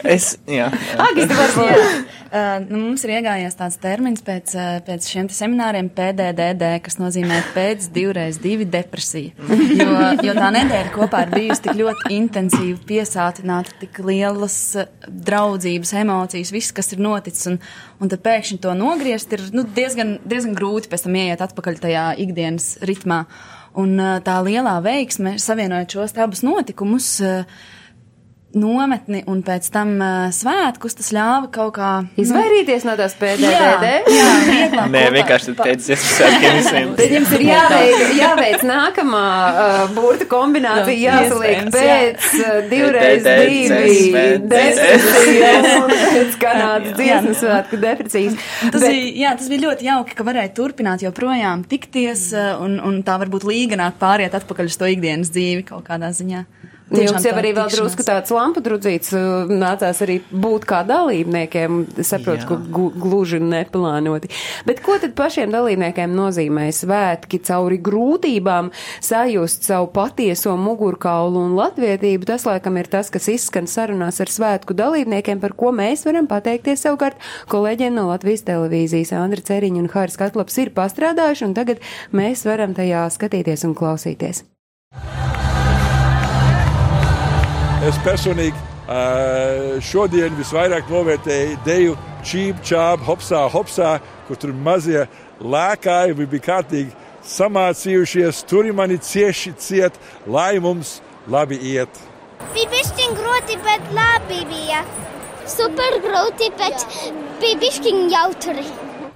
es jā. Agis, tu varbūt. Jā. Uh, nu, mums ir iegājies tāds termins pēc, uh, pēc šiem semināriem PDDD, kas nozīmē pēc divreiz divi depresija. Jo, jo tā nedēļa kopā ir bijusi tik ļoti intensīva, piesātināta, tik lielas uh, draudzības, emocijas, viss, kas ir noticis, un, un tad pēkšņi to nogriezt ir nu, diezgan, diezgan grūti pēc tam ieiet atpakaļ tajā ikdienas ritmā. Un uh, tā lielā veiksme, savienojot šos abus notikumus, uh, nometni un pēc tam uh, svētkus, tas ļāva kaut kā Izvairīties no tās PDD. Jā, jā, [LAUGHS] Nē, vienkārši [LAUGHS] visiem. Tad jums ir jāveic, jāveic nākamā uh, burta kombinācija, Jā, jāsaliek pēc uh, divreiz divi [LAUGHS] depresijas un pēc Kanādas dziesmu svētku depresijas. Tas, Bet- bija, jā, tas bija ļoti jauki, ka varēja turpināt joprojām tikties uh, un, un tā varbūt līganāk pāriet atpakaļ uz to ikdienas dzīvi kaut kādā ziņā. Jums jau arī vēl drusku tāds lampu drudzīts uh, nācās arī būt kā dalībniekiem. Saprotu, ka gluži neplānoti. Bet ko tad pašiem dalībniekiem nozīmē svētki cauri grūtībām, sajust savu patieso mugurkaulu un latvietību? Tas, laikam, ir tas, kas izskan sarunās ar svētku dalībniekiem, par ko mēs varam pateikties savukārt kolēģiem no Latvijas televīzijas. Andra Ceriņa un Hāris Katlaps ir pastrādājuši, un tagad mēs varam tajā skatīties un klausīties. Es personīgi uh, šodien visvairāk novērtēju deju čīp, čāp, hopsā, hopsā, kur tur mazie lēkāji bija kārtīgi samācījušies, tur mani cieši ciet, lai mums labi iet. Bija bišķiņ grūti, bet labi bija. Super grūti, bet bija bišķiņ jautri.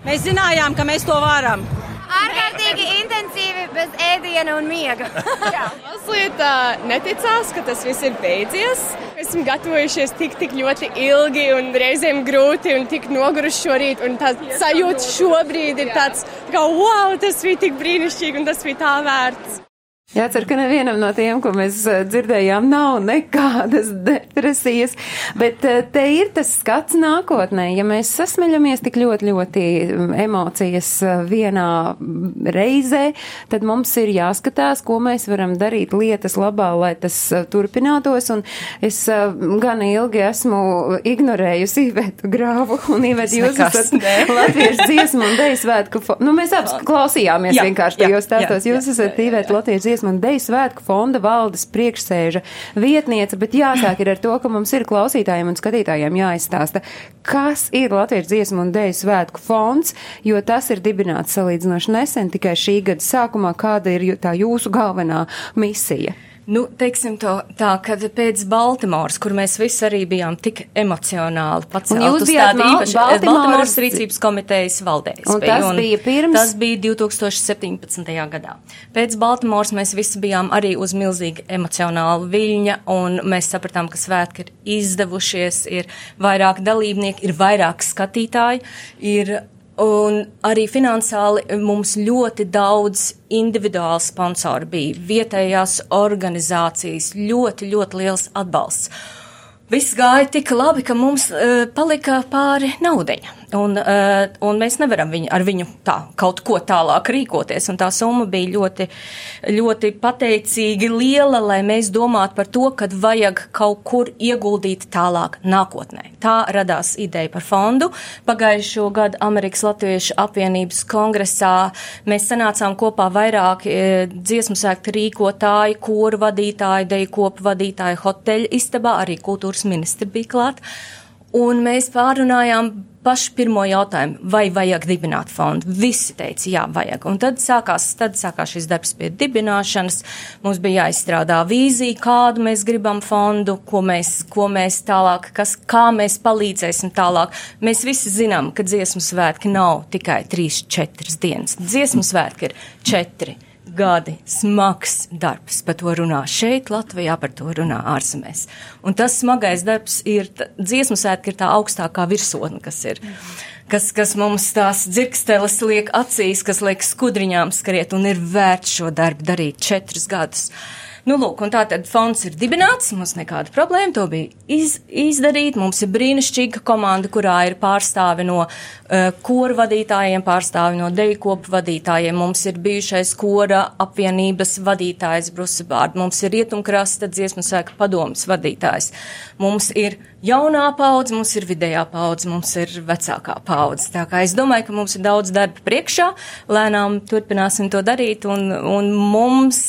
Mēs zinājām, ka mēs to varam. Ārkārtīgi intensīvi, bez ēdiena un miega. [LAUGHS] Mazliet uh, neticās, ka tas viss ir beidzies. Esmu gatavojušies tik, tik ļoti ilgi un reizēm grūti un tik noguruši šorīt. Un tā sajūta šobrīd ir tāds, tā kā wow, tas bija tik brīnišķīgi un tas bija tā vērts. Jācer, ka nevienam no tiem, ko mēs eh, dzirdējām, nav nekādas [LAUGHS] depresijas, bet eh, te ir tas skats nākotnē. Ja mēs sasmeļamies tik ļoti, ļoti mm, emocijas eh, vienā reizē, tad mums ir jāskatās, ko mēs varam darīt lietas labā, lai tas turpinātos. Un es gan ilgi esmu ignorējusi Ivetu grāvu, un Ivet, jūs esat latviešu dziesmu un deju svētku. Nu, mēs abas klausījāmies jā, vienkārši tajos stāstos. Jūs esat Ivet latviešu dziesmu un deju svētku fonda valdes priekšsēža vietniece, bet jāsāk ir ar to, ka mums ir klausītājiem un skatītājiem jāizstāsta, kas ir Latvijas dziesmu un deju svētku fonds, jo tas ir dibināts salīdzinoši nesen, tikai šī gada sākumā, kāda ir tā jūsu galvenā misija. Nu, teiksim to tā, kad pēc Baltimoras, kur mēs visi arī bijām tik emocionāli pacelt uz tādu īpašu Baltimoras, Baltimoras rīcības komitejas valdē. Un tas un bija pirms? Tas bija 2017. gadā. Pēc Baltimoras mēs visi bijām arī uz milzīgi emocionālu viļņa, un mēs sapratām, ka svētki ir izdevušies, ir vairāk dalībnieki, ir vairāk skatītāji, ir Un arī finansiāli mums ļoti daudz individuāli sponsori bija, vietējās organizācijas, ļoti, ļoti liels atbalsts. Viss gāja tik labi, ka mums uh, palika pāri naudiņa. Un, uh, un mēs nevaram viņu, ar viņu tā kaut ko tālāk rīkoties. Un tā summa bija ļoti, ļoti pateicīgi liela, lai mēs domātu par to, ka vajag kaut kur ieguldīt tālāk nākotnē. Tā radās ideja par fondu. Pagājušo gadu Amerikas Latviešu apvienības kongresā mēs sanācām kopā vairāki e, dziesmu sēktu rīkotāji, koru vadītāji, deju kopu vadītāji, hoteļu istabā, arī kultūras ministri bija klāt. Un mēs pārunājām pašu pirmo jautājumu, vai vajag dibināt fondu. Visi teica, jā, vajag. Un tad sākās, tad sākās šis darbs pie dibināšanas. Mums bija jāizstrādā vīzija, kādu mēs gribam fondu, ko mēs, ko mēs tālāk, kas, kā mēs palīdzēsim tālāk. Mēs visi zinām, ka dziesmu svētki nav tikai 3-4 dienas. Dziesmu svētki ir 4 gadi smags darbs. Par to runā šeit, Latvijā, par to runā ārzemēs. Un tas smagais darbs ir, dziesmu sētka ir tā augstākā virsotne, kas ir. Kas, kas mums tās dzirksteles liek acīs, kas liek skudriņām skriet un ir vērts šo darbu darīt četrus gadus. Uh, Nu, lūk, un tā tad fonds ir dibināts, mums nekāda problēma, to bija iz, izdarīt. Mums ir brīnišķīga komanda, kurā ir pārstāvi no uh, kora vadītājiem, pārstāvi no dejkopu vadītājiem. Mums ir bijušais kora apvienības vadītājs Brusebārd, mums ir rietumkrasta dziesmu sēka padomas vadītājs. Mums ir jaunā paudze, mums ir vidējā paudze, mums ir vecākā paudze. Tā kā es domāju, ka mums ir daudz darba priekšā, lēnām turpināsim to darīt, un, un mums,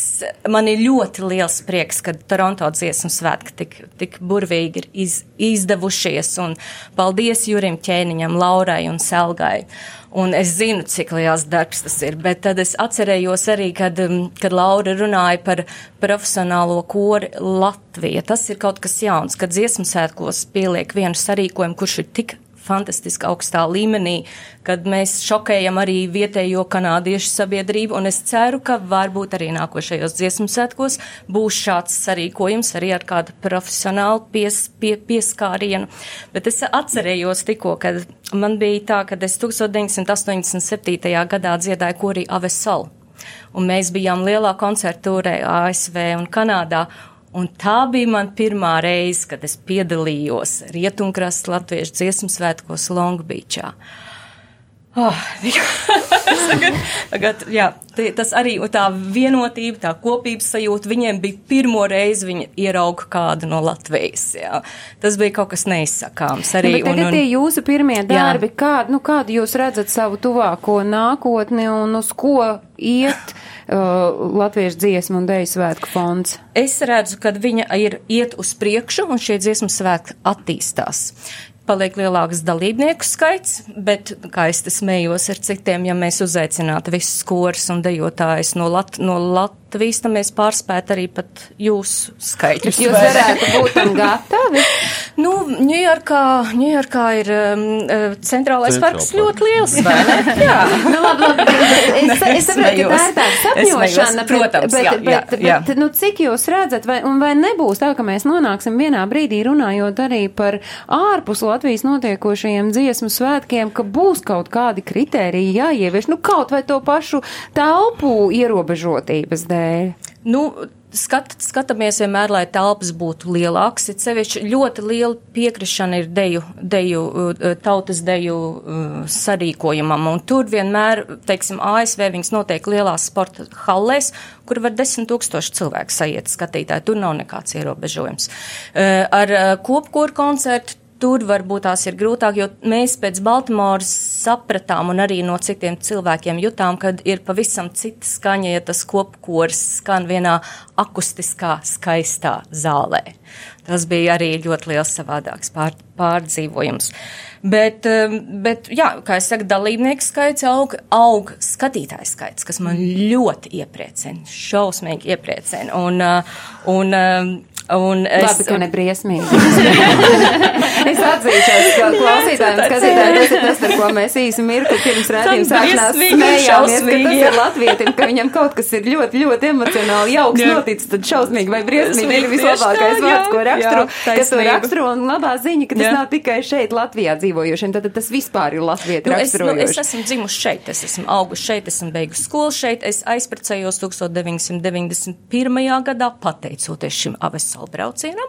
man ir ļoti liels prieks, ka Toronto dziesmu svētki tik, tik burvīgi ir iz, izdevušies. Un paldies Jurim Ķēniņam, Laurai un Selgai. Un es zinu, cik liels darbs tas ir, bet tad es atcerējos arī, kad, um, kad Laura runāja par profesionālo kori Latvija. Tas ir kaut kas jauns, kad dziesmu sētkos pieliek vienu sarīkojumu, kurš ir tik fantastiski augstā līmenī, kad mēs šokējam arī vietējo kanādiešu sabiedrību, un es ceru, ka varbūt arī nākošajos dziesmu sētkos būs šāds sarīkojums arī ar kādu profesionālu pies, pie, pieskārienu. Bet es atcerējos tikko, kad man bija tā, ka es 1987. gadā dziedāju korī Avesalu. Un mēs bijām lielā koncertūrē ASV un Kanādā, Un tā bija man pirmā reize, kad es piedalījos Rietumkrasta latviešu dziesmu svētkos Longbīčā. Oh, [LAUGHS] tagad, tagad, jā, tas arī tā vienotība, tā kopības sajūta, viņiem bija pirmo reizi, viņi ierauga kādu no Latvijas. Jā. Tas bija kaut kas neizsakāms. Arī, Nu, tagad tie jūsu pirmie darbi, kādu, nu, kādu jūs redzat savu tuvāko nākotni un uz ko iet uh, Latviešu dziesmu un deju svētku fonds? Es redzu, ka viņa ir iet uz priekšu un šie dziesmu svētki attīstās. Paliek lielāks dalībnieku skaits, bet, kā es te smējos ar citiem, ja mēs uzaicinātu visus kors un dejotājus no, Lat no Latvijas, tad mēs pārspētu arī pat jūsu skaitus. Jūs varētu būt tam gatavi? [LAUGHS] Nu, Ņujorkā, Ņujorkā ir um, uh, centrālais Central parks ļoti liels, vai ne? [LAUGHS] Jā. nu, labi, labi. Es, es, saprotu, ka tā ir tāda sapņošana, protams, bet, jā, bet, jā, bet, jā. bet, nu, cik jūs redzat, vai, un vai nebūs tā, ka mēs nonāksim vienā brīdī runājot arī par ārpus Latvijas notiekošajiem dziesmu svētkiem, ka būs kaut kādi kriteriji jāievieš, nu, kaut vai to pašu telpu ierobežotības dēļ? Nu, skat, skatāmies vienmēr, lai telpas būtu lielākas. Ir sevišķi ļoti liela piekrišana ir deju, deju, uh, tautas deju uh, sarīkojumam. Un tur vienmēr, teiksim, ASV viņas notiek lielās sporta hallēs, kur var desmit tūkstoši cilvēku sajiet skatītāji. Tur nav nekāds ierobežojums. Uh, Ar kopkoru koncertu Tur varbūt tās ir grūtāk, jo mēs pēc Baltimoras sapratām un arī no citiem cilvēkiem jutām, ka ir pavisam cita skaņa, ja tas kopkors skan vienā akustiskā, skaistā zālē. Tas bija arī ļoti liels savādāks pār, pārdzīvojums. Bet, um, bet, jā, kā es saku, dalībnieku skaits aug, aug skatītāju skaits, kas man ļoti iepriecina, šausmīgi iepriecina. Un, uh, un, um, un es, Labi, ka nebriesmīgi. [LAUGHS] es atzīšos, ka klausītājiem skatītājiem tas ir [LAUGHS] tas, par ko mēs īsi mirkli pirms redzījuma sākšanās smējāmies, ka tas ir latvietim, ka viņam kaut kas ir ļoti, ļoti emocionāli jauks Jā. noticis, tad šausmīgi vai briesmīgi ir vislabākais tā, vārds, ko raksturo, kas to raksturo, un labā ziņa, ka tas Jā. nav tikai šeit Latvijā dzīvojošiem, tad tas vispār ir latvieti Nu, es, nu, es raksturojoši. esmu dzimusi šeit, es esmu augusi šeit, esmu beigusi skolu šeit. Es aizprecējos 1991. gadā, pateicoties šim avesālu braucienam.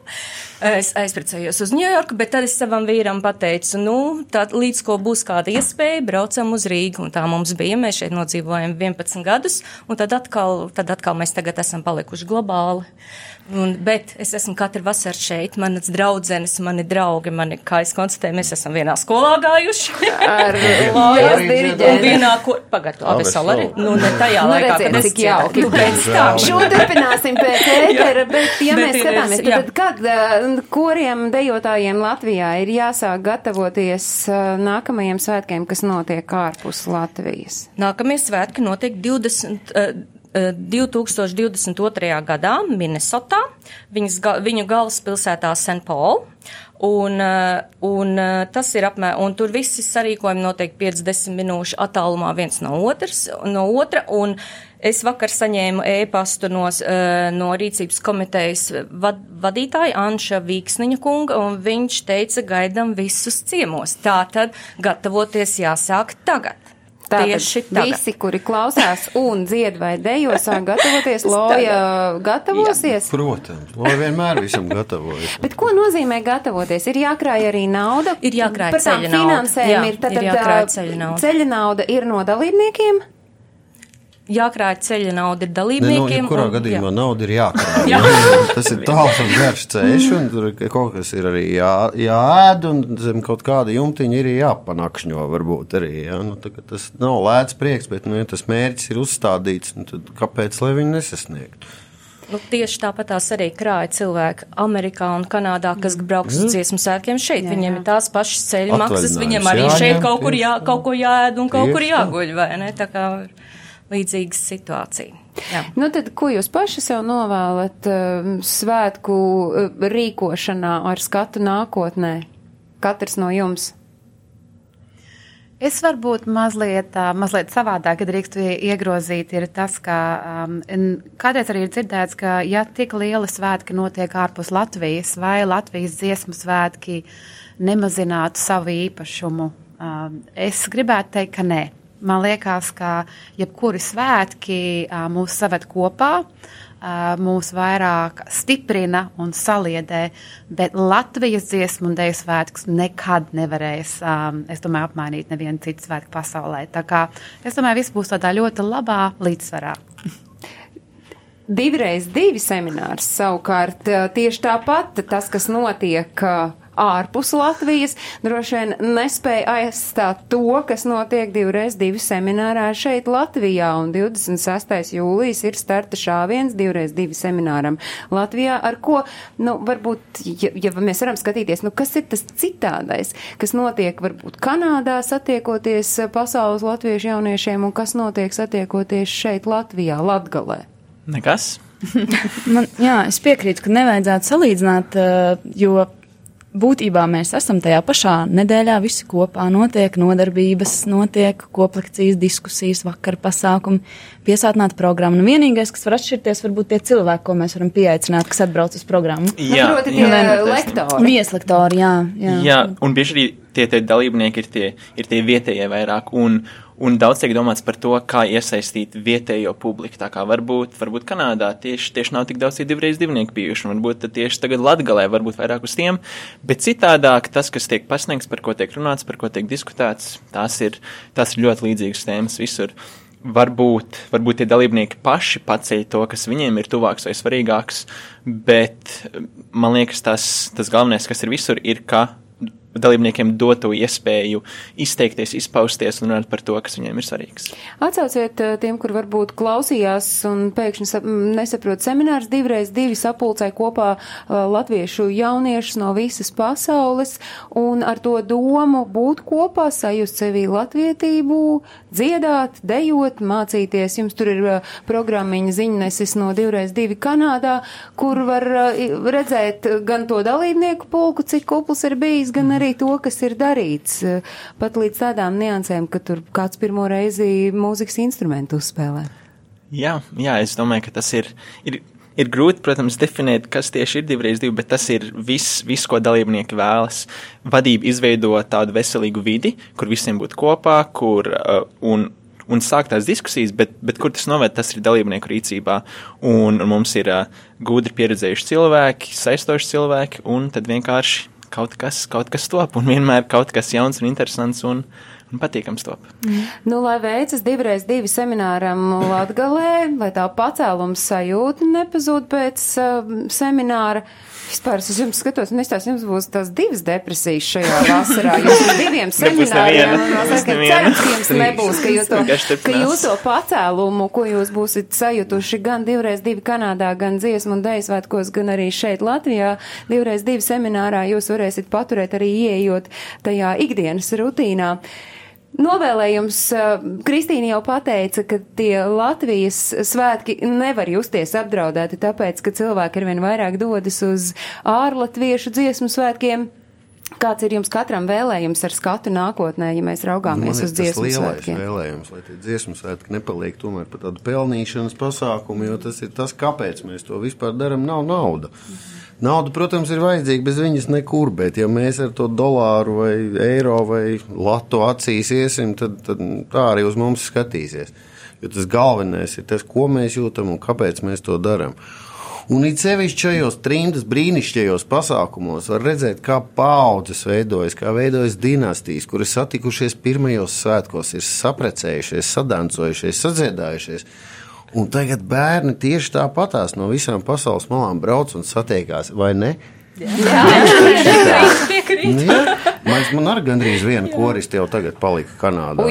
Es aizprecējos uz Ņujorku, bet tad es savam vīram pateicu, nu, tā, līdz ko būs kāda iespēja, braucam uz Rīgu. Un tā mums bija, mēs šeit nodzīvojam 11 gadus, un tad atkal, tad atkal mēs tagad esam palikuši globāli. Un, bet es esmu katru vasaru šeit, manas draudzenes, mani draugi, mani, kā es konstatēju, mēs esam vienā skolā gājuši. Ar [LAUGHS] lojas diriģentu. un vienā, ko, pagad, Abi Avesala arī, nu, ne tajā Nu, laikā, kad es cik jauki. dziedāju. Nu, pēc tam. Šo turpināsim pēc [LAUGHS] ētera, bet ja Bet mēs skatāmies, tad, kad uh, kuriem dejotājiem Latvijā ir jāsāk gatavoties uh, nākamajiem svētkiem, kas notiek ārpus Latvijas? Nākamie svētki notiek 20. Uh, uh, 2022. gadā Minnesotā, viņas, viņu galvaspilsētā. Paul. Un, uh, un uh, tas ir apmēram, un tur visi sarīkojumi notiek 50 minūšu attālumā viens no, otrs, no otra, un es vakar saņēmu ēpastu no, uh, no rīcības komitejas vad, vadītāja Anša Vīksniņa kunga, un viņš teica, gaidam visus ciemos. Tātad gatavoties jāsāk tagad. Tieši Tātad tagad. visi, kuri klausās un dzied vai dejo, sāk gatavoties, loja gatavosies. Protams, lai vienmēr visam gatavojas. Bet ko nozīmē gatavoties? Ir jākrāj arī nauda. Ir jākrāj ceļa nauda. finansēm Jā, ir, tad, ir jākrāj ceļa nauda. Ceļa nauda ir no dalībniekiem. Jākrāj ceļa nauda ir Ne, nu, dalībniekiem. jebkurā un- gadījumā jā. nauda ir jākrāj. Jā. [LAUGHS] Tas ir tāls un garš ceļš, un tur kaut kas ir arī jā, jāēd, un zem kaut kāda jumtiņa ir jāpanakšņo varbūt arī. Jā. Nu, tas nav lēts prieks, bet, nu, ja tas mērķis ir uzstādīts, nu, tad kāpēc, lai viņu nesasniegtu? Nu, tieši tāpat tās arī krāja cilvēki Amerikā un Kanādā, kas brauks uz Mm. dziesmu svētkiem šeit. Jā, Viņiem jā. ir tās pašas ceļu maksas, viņiem arī jāņem, šeit kaut kur, tieši jā, kaut ko jāēd un kaut kur jāguļ, vai ne? Tā kā līdzīga situācija. Jā. Nu, tad, ko jūs paši sev novēlat uh, svētku uh, rīkošanā ar skatu nākotnē? Katrs no jums. Es varbūt mazliet, tā, mazliet savādāk, kad drīkstu iegrozīt, ir tas, ka um, kādreiz arī ir dzirdēts, ka ja tik liela svētki notiek ārpus Latvijas vai Latvijas dziesmu svētki nemazinātu savu īpašumu, um, es gribētu teikt, ka nē. Man liekas, ka jebkuri svētki mūs saved kopā. mūs vairāk stiprina un saliedē, bet Latvijas dziesmu un dēļu svētkus nekad nevarēs, es domāju, apmainīt nevienu citu svētku pasaulē. Tā kā es domāju, viss būs tādā ļoti labā līdzsvarā. Divreiz divi seminārs savukārt tieši tāpat tas, kas notiek ārpus Latvijas, droši vien nespēja aizstāt to, kas notiek divreiz divi seminārā šeit Latvijā, un 26. jūlijas ir starta šāviens divreiz divi semināram Latvijā, ar ko, nu, varbūt, ja, ja mēs varam skatīties, nu, kas ir tas citādais, kas notiek, varbūt, Kanādā satiekoties pasaules latviešu jauniešiem, un kas notiek satiekoties šeit Latvijā, Latgalē? Nekas. [LAUGHS] Man, jā, es piekrītu, ka nevajadzētu salīdzināt, jo būtībā mēs esam tajā pašā nedēļā visi kopā. Notiek nodarbības, notiek koplekcijas, diskusijas, vakar pasākumi, piesātināta programma. Un vienīgais, kas var atšķirties, varbūt tie cilvēki, ko mēs varam pieaicināt, kas atbrauc uz programmu. Jā, Proti, jā. tie lektori. Vieslektori, jā. jā. Jā, un bieži arī tie, tie dalībnieki ir tie, ir tie vietējie vairāk. Un, un daudz tiek domāts par to, kā iesaistīt vietējo publiku. Tā kā varbūt, varbūt Kanādā tieši, tieši nav tik daudz tie divreiz divnieki bijuši, un varbūt tieši tagad Latgalē varbūt vairāk uz tiem, bet citādāk tas, kas tiek pasniegts, par ko tiek runāts, par ko tiek diskutēts, tās ir, tās ir ļoti līdzīgas tēmas visur. Varbūt, varbūt tie dalībnieki paši paceļ to, kas viņiem ir tuvāks vai svarīgāks, bet man liekas, tas, tas galvenais, kas ir visur, ir, ka dalībniekiem dotu iespēju izteikties, izpausties un runāt par to, kas viņiem ir svarīgs. Atsauciet eh, tiem, kur varbūt klausījās un pēkšņi sap- m, nesaprot seminārs divreiz divi sapulcēja kopā uh, latviešu jauniešus no visas pasaules un ar to domu būt kopā, sajust sevī latvietību, dziedāt, dejot, mācīties. Jums tur ir uh, programmiņa ziņnesis no divreiz divi Kanādā, kur var uh, redzēt gan to dalībnieku pulku, cik kupls ir bijis, gan arī to, kas ir darīts. Uh, Pat līdz tādām niansēm, ka tur kāds pirmo reizi mūzikas instrumentu uzspēlē. Jā, jā, es domāju, ka tas ir, ir, ir grūti, protams, definēt, kas tieši ir divreiz divi, bet tas ir viss, vis, ko dalībnieki vēlas. Vadība izveido tādu veselīgu vidi, kur visiem būtu kopā, kur uh, un, un sākt tās diskusijas, bet, bet kur tas noved, tas ir dalībnieku rīcībā. Un, un mums ir uh, gudri pieredzējuši cilvēki, saistoši cilvēki, un tad vienkārši kaut kas, kaut kas top, un vienmēr kaut kas jauns un interesants un, un patīkams top. Nu, lai veicas divreiz divi semināram Latgalē, lai tā pacēlums sajūta nepazūd pēc uh, semināra. Vispār es uz jums skatos, un izstāst, jums būs tās divas depresijas šajā vasarā. Jūs ar diviem [LAUGHS] semināriem, un es saku, cerams, ka jums nebūs, ka jūs to, ka jūs to pacēlumu, ko jūs būsiet sajutuši gan divreiz divi Kanādā, gan dziesmu un deju svētkos, gan arī šeit Latvijā, divreiz divi seminārā jūs varēsiet paturēt arī ieejot tajā ikdienas rutīnā. Novēlējums, eh, Kristīna jau pateica, ka tie Latvijas svētki nevar justies apdraudēti, tāpēc, ka cilvēki arvien vairāk dodas uz ārlatviešu dziesmu svētkiem. Kāds ir jums katram vēlējums ar skatu nākotnē, ja mēs raugāmies uz dziesmu lielais svētkiem? vēlējums, lai tie dziesmu svētki nepaliek tomēr par tādu pelnīšanas pasākumu, jo tas ir tas, kāpēc mēs to vispār darām, nav nauda. Nauda, protams, ir vajadzīga, bez viņas nekur, bet ja mēs ar to dolāru vai eiro vai latu acīs iesim, tad, tad tā arī uz mums skatīsies. Jo tas galvenais ir tas, ko mēs jūtam un kāpēc mēs to darām. Un it sevišķi šajos trimdas brīnišķīgajos pasākumos var redzēt, kā paudzes veidojas, kā veidojas dinastijas, kuras satikušies pirmajos svētkos, ir saprecējušies, sadancojušies, sadziedājušies. Un tagad bērni tieši tāpatās no visām pasaules malām brauc un satiekās, vai ne? Piekrīt, piekrīt. Nu, jā. Man, man arī gandrīz viena koriste jau tagad palika Kanādā.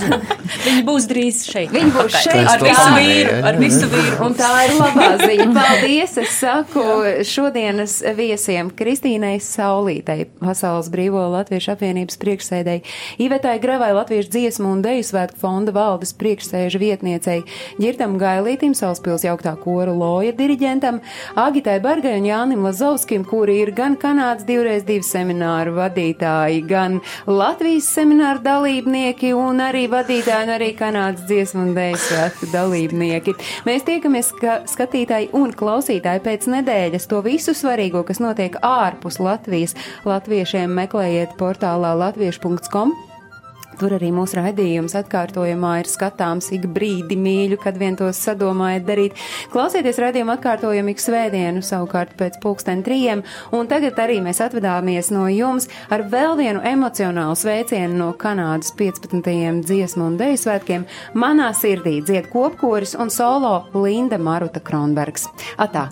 [LAUGHS] Viņi būs drīz šeit. Viņi būs šeit ar visu vīru, ar visu vīru. [LAUGHS] Un tā ir labā ziņa. Paldies! Es saku šodienas viesiem Kristīnai Saulītei, Pasaules Brīvo Latviešu apvienības priekšsēdēji, Ivetai Gravai Latviešu dziesmu un deju svētku fonda valdes priekšsēža vietniecei, Ģirtam Gailītim, Sauspils jauktā kora loja diriģentam, Agitai Bargai un Jānim Lazovskim, kuri ir gan Kanādas divreiz divu semināru vadītāji, gan Latvijas semināru dalībnieki un arī vadītāji un arī Kanādas dziesmu un deju svētku dalībnieki. Mēs tiekamies ska skatītāji un klausītāji pēc nedēļas to visu svarīgo, kas notiek ārpus Latvijas. Latviešiem meklējiet portālā latviešu.com Tur arī mūsu raidījums atkārtojumā ir skatāms ik brīdi mīļu, kad vien tos sadomājat darīt. Klausieties raidījumu atkārtojumu ik svētdienu, savukārt pēc pulksten trījiem, un tagad arī mēs atvadāmies no jums ar vēl vienu emocionālu sveicienu no Kanādas 15. dziesmu un deju svētkiem. Manā sirdī dzied kopkoris un solo Linda Maruta Kronbergs. Atā!